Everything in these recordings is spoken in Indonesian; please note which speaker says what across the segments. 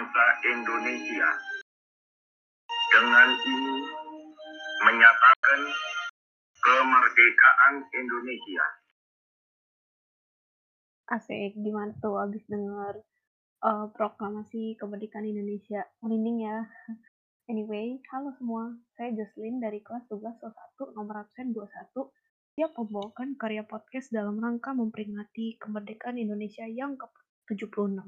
Speaker 1: bangsa Indonesia. Dengan ini menyatakan kemerdekaan Indonesia.
Speaker 2: Asik, gimana tuh abis denger uh, proklamasi kemerdekaan Indonesia? Merinding ya. Anyway, halo semua. Saya Jocelyn dari kelas 12 1 nomor absen 21 siap membawakan karya podcast dalam rangka memperingati kemerdekaan Indonesia yang ke-76.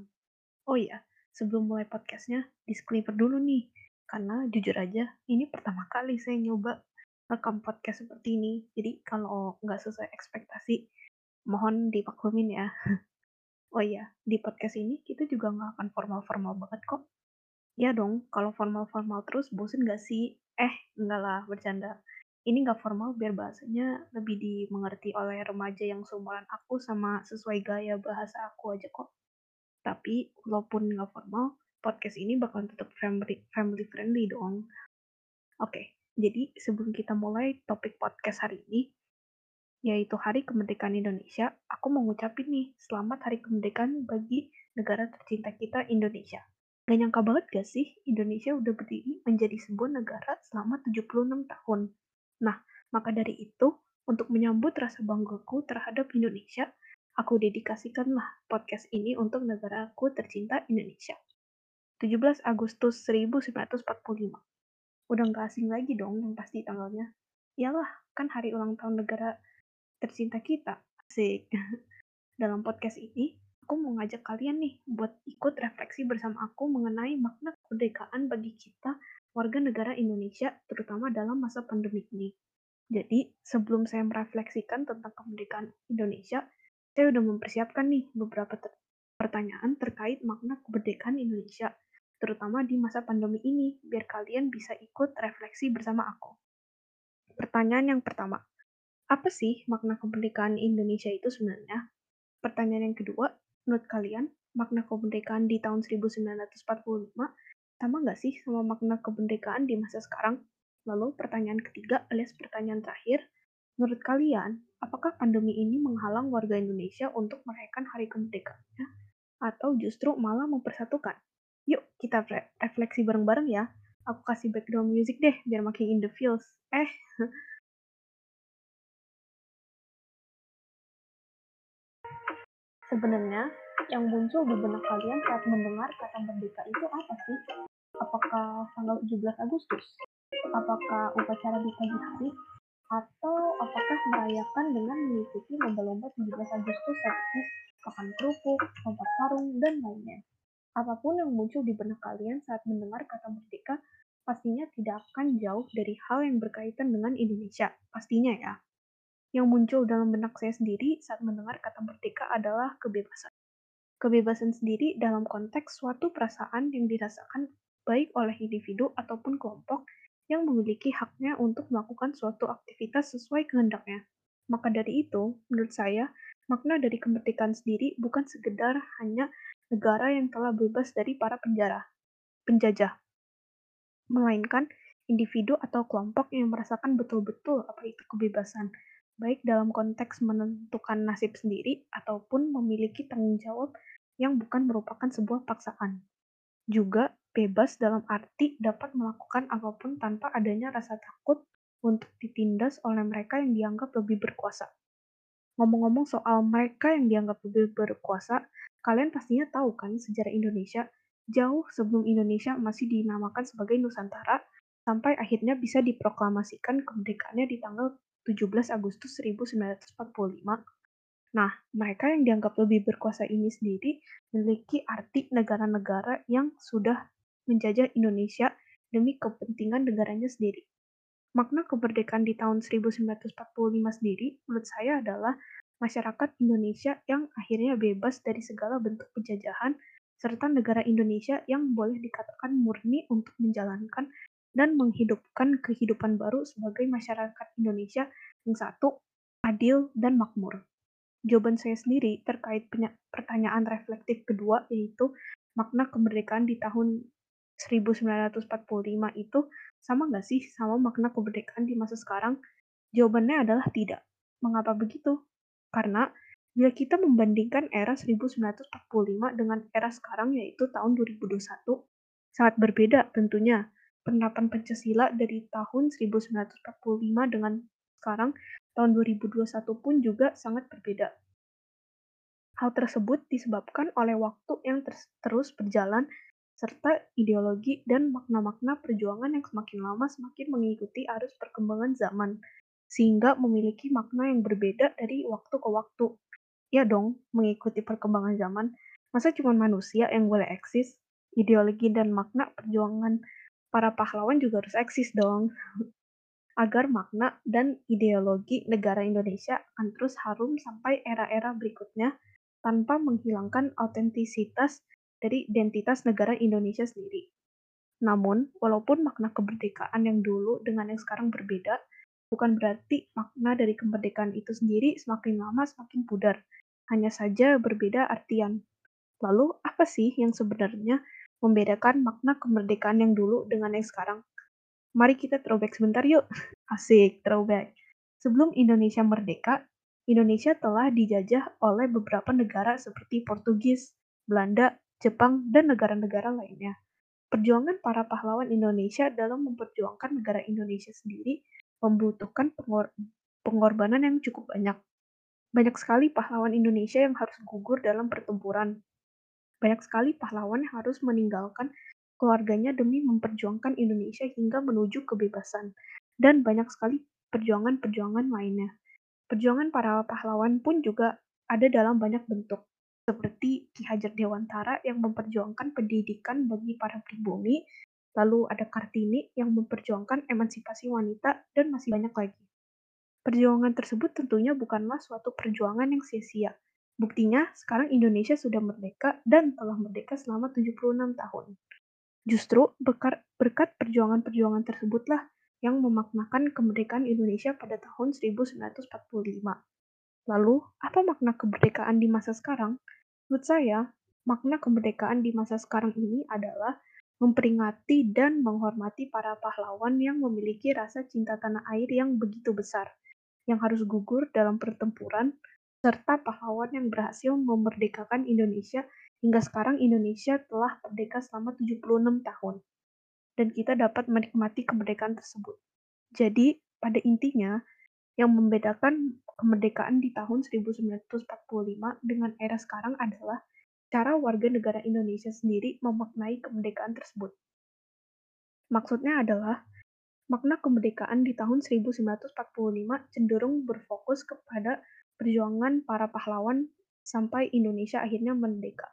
Speaker 2: Oh iya, sebelum mulai podcastnya, disclaimer dulu nih. Karena jujur aja, ini pertama kali saya nyoba rekam podcast seperti ini. Jadi kalau nggak sesuai ekspektasi, mohon dipaklumin ya. Oh iya, di podcast ini kita juga nggak akan formal-formal banget kok. Ya dong, kalau formal-formal terus bosen gak sih? Eh, enggak lah, bercanda. Ini nggak formal biar bahasanya lebih dimengerti oleh remaja yang seumuran aku sama sesuai gaya bahasa aku aja kok. Tapi walaupun nggak formal, podcast ini bakal tetap family, family friendly dong. Oke, jadi sebelum kita mulai topik podcast hari ini, yaitu Hari Kemerdekaan Indonesia, aku mau ngucapin nih, selamat Hari Kemerdekaan bagi negara tercinta kita, Indonesia. Gak nyangka banget gak sih, Indonesia udah berdiri menjadi sebuah negara selama 76 tahun. Nah, maka dari itu, untuk menyambut rasa banggaku terhadap Indonesia, Aku dedikasikanlah podcast ini untuk negaraku tercinta Indonesia. 17 Agustus 1945. Udah nggak asing lagi dong yang pasti tanggalnya. Iyalah, kan hari ulang tahun negara tercinta kita. Asik. Dalam podcast ini, aku mau ngajak kalian nih buat ikut refleksi bersama aku mengenai makna kemerdekaan bagi kita warga negara Indonesia, terutama dalam masa pandemi ini. Jadi, sebelum saya merefleksikan tentang kemerdekaan Indonesia, saya udah mempersiapkan nih beberapa ter pertanyaan terkait makna kemerdekaan Indonesia, terutama di masa pandemi ini, biar kalian bisa ikut refleksi bersama aku. Pertanyaan yang pertama, apa sih makna kemerdekaan Indonesia itu sebenarnya? Pertanyaan yang kedua, menurut kalian, makna kemerdekaan di tahun 1945 sama nggak sih sama makna kemerdekaan di masa sekarang? Lalu pertanyaan ketiga alias pertanyaan terakhir, Menurut kalian, apakah pandemi ini menghalang warga Indonesia untuk merayakan hari kemerdekaannya atau justru malah mempersatukan? Yuk, kita refleksi bareng-bareng ya. Aku kasih background music deh biar makin in the feels. Eh, Sebenarnya, yang muncul di benak kalian saat mendengar kata merdeka itu apa sih? Apakah tanggal 17 Agustus? Apakah upacara di pagi hari? Atau apakah merayakan dengan mengikuti lomba-lomba 17 Agustus seperti makan kerupuk, lompat sarung, dan lainnya. Apa pun yang muncul di benak kalian saat mendengar kata merdeka, pastinya tidak akan jauh dari hal yang berkaitan dengan Indonesia, pastinya ya. Yang muncul dalam benak saya sendiri saat mendengar kata merdeka adalah kebebasan. Kebebasan sendiri dalam konteks suatu perasaan yang dirasakan baik oleh individu ataupun kelompok yang memiliki haknya untuk melakukan suatu aktivitas sesuai kehendaknya. Maka dari itu, menurut saya, makna dari kemerdekaan sendiri bukan sekedar hanya negara yang telah bebas dari para penjara, penjajah, melainkan individu atau kelompok yang merasakan betul-betul apa itu kebebasan, baik dalam konteks menentukan nasib sendiri ataupun memiliki tanggung jawab yang bukan merupakan sebuah paksaan. Juga bebas dalam arti dapat melakukan apa pun tanpa adanya rasa takut untuk ditindas oleh mereka yang dianggap lebih berkuasa. Ngomong-ngomong soal mereka yang dianggap lebih berkuasa, kalian pastinya tahu kan sejarah Indonesia jauh sebelum Indonesia masih dinamakan sebagai Nusantara sampai akhirnya bisa diproklamasikan kemerdekaannya di tanggal 17 Agustus 1945 Nah, mereka yang dianggap lebih berkuasa ini sendiri memiliki arti negara-negara yang sudah menjajah Indonesia demi kepentingan negaranya sendiri. Makna kemerdekaan di tahun 1945 sendiri menurut saya adalah masyarakat Indonesia yang akhirnya bebas dari segala bentuk penjajahan serta negara Indonesia yang boleh dikatakan murni untuk menjalankan dan menghidupkan kehidupan baru sebagai masyarakat Indonesia yang satu, adil, dan makmur. Jawaban saya sendiri terkait pertanyaan reflektif kedua yaitu makna kemerdekaan di tahun 1945 itu sama nggak sih sama makna kemerdekaan di masa sekarang? Jawabannya adalah tidak. Mengapa begitu? Karena Bila kita membandingkan era 1945 dengan era sekarang yaitu tahun 2021, sangat berbeda tentunya. Penerapan Pancasila dari tahun 1945 dengan sekarang tahun 2021 pun juga sangat berbeda. Hal tersebut disebabkan oleh waktu yang ter terus berjalan serta ideologi dan makna-makna perjuangan yang semakin lama semakin mengikuti arus perkembangan zaman, sehingga memiliki makna yang berbeda dari waktu ke waktu. Ya dong, mengikuti perkembangan zaman, masa cuma manusia yang boleh eksis? Ideologi dan makna perjuangan para pahlawan juga harus eksis dong. Agar makna dan ideologi negara Indonesia akan terus harum sampai era-era berikutnya tanpa menghilangkan autentisitas dari identitas negara Indonesia sendiri. Namun, walaupun makna kemerdekaan yang dulu dengan yang sekarang berbeda, bukan berarti makna dari kemerdekaan itu sendiri semakin lama semakin pudar. Hanya saja berbeda artian. Lalu, apa sih yang sebenarnya membedakan makna kemerdekaan yang dulu dengan yang sekarang. Mari kita throwback sebentar yuk. Asik, throwback. Sebelum Indonesia merdeka, Indonesia telah dijajah oleh beberapa negara seperti Portugis, Belanda, Jepang, dan negara-negara lainnya. Perjuangan para pahlawan Indonesia dalam memperjuangkan negara Indonesia sendiri membutuhkan pengor pengorbanan yang cukup banyak. Banyak sekali pahlawan Indonesia yang harus gugur dalam pertempuran, banyak sekali pahlawan yang harus meninggalkan keluarganya demi memperjuangkan Indonesia hingga menuju kebebasan, dan banyak sekali perjuangan-perjuangan lainnya. Perjuangan para pahlawan pun juga ada dalam banyak bentuk, seperti Ki Hajar Dewantara yang memperjuangkan pendidikan bagi para pribumi, lalu ada Kartini yang memperjuangkan emansipasi wanita, dan masih banyak lagi. Perjuangan tersebut tentunya bukanlah suatu perjuangan yang sia-sia, Buktinya, sekarang Indonesia sudah merdeka dan telah merdeka selama 76 tahun. Justru berkat perjuangan-perjuangan tersebutlah yang memaknakan kemerdekaan Indonesia pada tahun 1945. Lalu, apa makna kemerdekaan di masa sekarang? Menurut saya, makna kemerdekaan di masa sekarang ini adalah memperingati dan menghormati para pahlawan yang memiliki rasa cinta tanah air yang begitu besar, yang harus gugur dalam pertempuran serta pahlawan yang berhasil memerdekakan Indonesia hingga sekarang Indonesia telah merdeka selama 76 tahun. Dan kita dapat menikmati kemerdekaan tersebut. Jadi, pada intinya, yang membedakan kemerdekaan di tahun 1945 dengan era sekarang adalah cara warga negara Indonesia sendiri memaknai kemerdekaan tersebut. Maksudnya adalah, makna kemerdekaan di tahun 1945 cenderung berfokus kepada perjuangan para pahlawan sampai Indonesia akhirnya merdeka.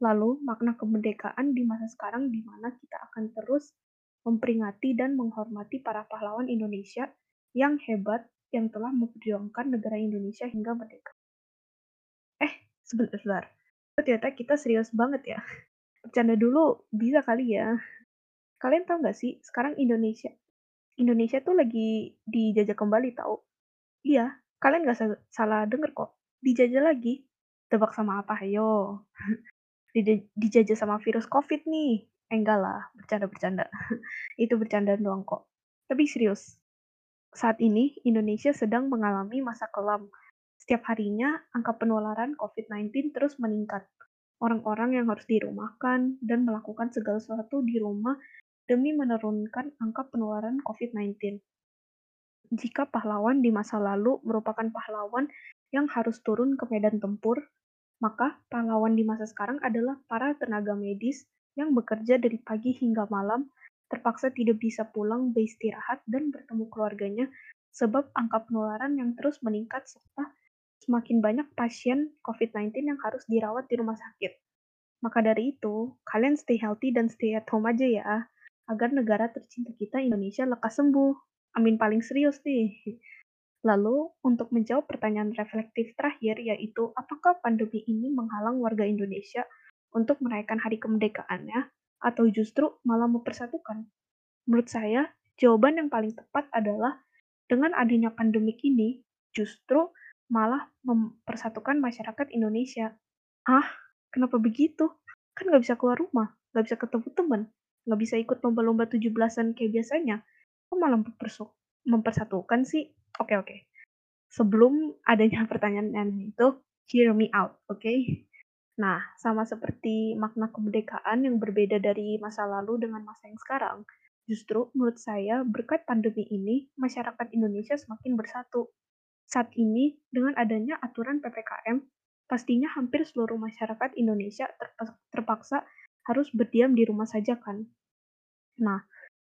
Speaker 2: Lalu, makna kemerdekaan di masa sekarang di mana kita akan terus memperingati dan menghormati para pahlawan Indonesia yang hebat yang telah memperjuangkan negara Indonesia hingga merdeka. Eh, sebentar, sebentar. Ternyata kita serius banget ya. Bercanda dulu, bisa kali ya. Kalian tahu nggak sih, sekarang Indonesia Indonesia tuh lagi dijajah kembali tahu. Iya, Kalian nggak salah denger kok, dijajah lagi. Tebak sama apa, ayo? dijajah sama virus COVID nih. Eh, enggak lah, bercanda-bercanda. Itu bercanda doang kok. Tapi serius, saat ini Indonesia sedang mengalami masa kelam. Setiap harinya, angka penularan COVID-19 terus meningkat. Orang-orang yang harus dirumahkan dan melakukan segala sesuatu di rumah demi menurunkan angka penularan COVID-19 jika pahlawan di masa lalu merupakan pahlawan yang harus turun ke medan tempur, maka pahlawan di masa sekarang adalah para tenaga medis yang bekerja dari pagi hingga malam, terpaksa tidak bisa pulang beristirahat dan bertemu keluarganya sebab angka penularan yang terus meningkat serta semakin banyak pasien COVID-19 yang harus dirawat di rumah sakit. Maka dari itu, kalian stay healthy dan stay at home aja ya, agar negara tercinta kita Indonesia lekas sembuh. Amin paling serius nih. Lalu, untuk menjawab pertanyaan reflektif terakhir, yaitu apakah pandemi ini menghalang warga Indonesia untuk merayakan hari kemerdekaannya, atau justru malah mempersatukan? Menurut saya, jawaban yang paling tepat adalah dengan adanya pandemi ini, justru malah mempersatukan masyarakat Indonesia. Ah, kenapa begitu? Kan nggak bisa keluar rumah, nggak bisa ketemu teman, nggak bisa ikut lomba-lomba 17-an kayak biasanya, kok malah mempersatukan sih? Oke, oke. Sebelum adanya pertanyaan itu, hear me out, oke? Okay? Nah, sama seperti makna kemerdekaan yang berbeda dari masa lalu dengan masa yang sekarang, justru menurut saya berkat pandemi ini, masyarakat Indonesia semakin bersatu. Saat ini, dengan adanya aturan PPKM, pastinya hampir seluruh masyarakat Indonesia terpaksa harus berdiam di rumah saja kan. Nah,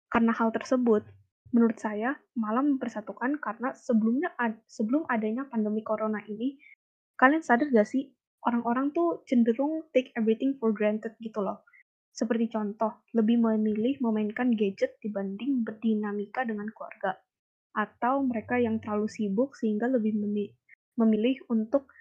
Speaker 2: karena hal tersebut, menurut saya malah mempersatukan karena sebelumnya sebelum adanya pandemi corona ini, kalian sadar gak sih orang-orang tuh cenderung take everything for granted gitu loh. Seperti contoh, lebih memilih memainkan gadget dibanding berdinamika dengan keluarga. Atau mereka yang terlalu sibuk sehingga lebih memilih untuk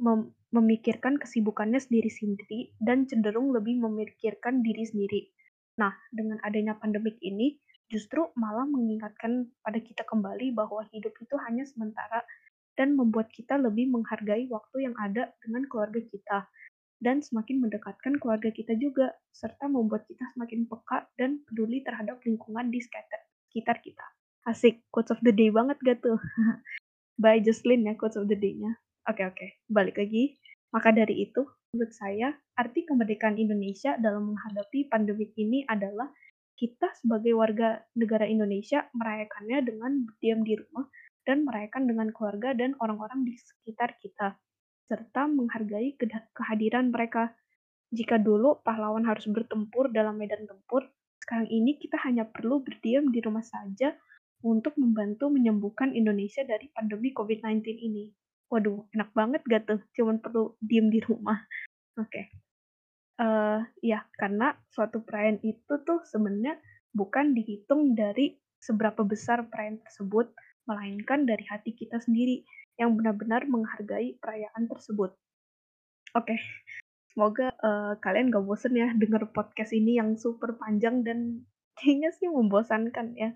Speaker 2: mem memikirkan kesibukannya sendiri-sendiri dan cenderung lebih memikirkan diri sendiri. Nah, dengan adanya pandemik ini, justru malah mengingatkan pada kita kembali bahwa hidup itu hanya sementara dan membuat kita lebih menghargai waktu yang ada dengan keluarga kita dan semakin mendekatkan keluarga kita juga serta membuat kita semakin peka dan peduli terhadap lingkungan di sekitar kita. Asik, quotes of the day banget gak tuh? By Jocelyn ya quotes of the day-nya. Oke oke, balik lagi. Maka dari itu, menurut saya, arti kemerdekaan Indonesia dalam menghadapi pandemi ini adalah kita sebagai warga negara Indonesia merayakannya dengan berdiam di rumah dan merayakan dengan keluarga dan orang-orang di sekitar kita, serta menghargai kehadiran mereka. Jika dulu pahlawan harus bertempur dalam medan tempur, sekarang ini kita hanya perlu berdiam di rumah saja untuk membantu menyembuhkan Indonesia dari pandemi COVID-19 ini. Waduh, enak banget gak tuh? Cuman perlu diem di rumah. Oke. Okay. Uh, eh, ya, karena suatu perayaan itu tuh sebenarnya bukan dihitung dari seberapa besar perayaan tersebut, melainkan dari hati kita sendiri yang benar-benar menghargai perayaan tersebut. Oke, okay. semoga uh, kalian gak bosen ya denger podcast ini yang super panjang dan kayaknya sih membosankan ya.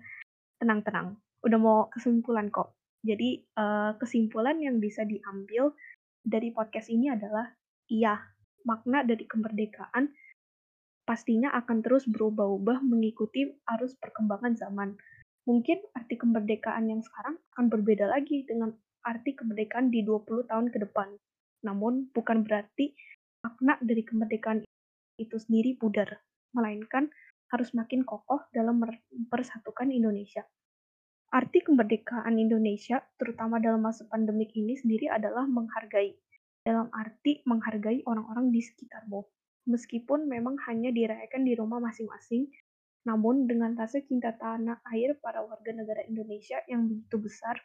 Speaker 2: Tenang-tenang, udah mau kesimpulan kok. Jadi uh, kesimpulan yang bisa diambil dari podcast ini adalah iya, makna dari kemerdekaan pastinya akan terus berubah-ubah mengikuti arus perkembangan zaman Mungkin arti kemerdekaan yang sekarang akan berbeda lagi dengan arti kemerdekaan di 20 tahun ke depan. Namun, bukan berarti makna dari kemerdekaan itu sendiri pudar, melainkan harus makin kokoh dalam mempersatukan Indonesia. Arti kemerdekaan Indonesia, terutama dalam masa pandemik ini sendiri adalah menghargai. Dalam arti menghargai orang-orang di sekitarmu. Meskipun memang hanya dirayakan di rumah masing-masing, namun, dengan rasa cinta tanah air para warga negara Indonesia yang begitu besar,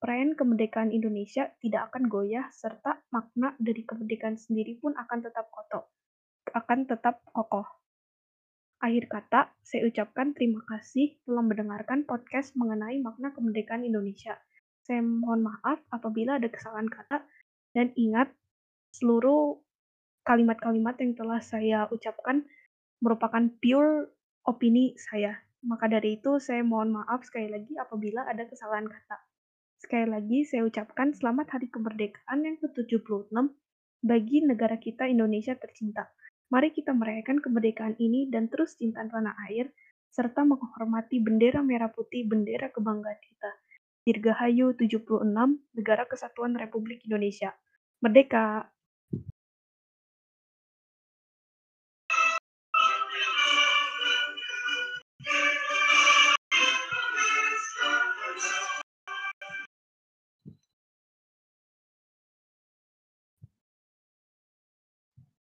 Speaker 2: perayaan kemerdekaan Indonesia tidak akan goyah serta makna dari kemerdekaan sendiri pun akan tetap kokoh. Akan tetap kokoh. Akhir kata, saya ucapkan terima kasih telah mendengarkan podcast mengenai makna kemerdekaan Indonesia. Saya mohon maaf apabila ada kesalahan kata dan ingat seluruh kalimat-kalimat yang telah saya ucapkan merupakan pure opini saya. Maka dari itu, saya mohon maaf sekali lagi apabila ada kesalahan kata. Sekali lagi, saya ucapkan selamat Hari Kemerdekaan yang ke-76 bagi negara kita Indonesia tercinta. Mari kita merayakan kemerdekaan ini dan terus cinta tanah air, serta menghormati bendera merah putih bendera kebanggaan kita. Dirgahayu 76, Negara Kesatuan Republik Indonesia. Merdeka!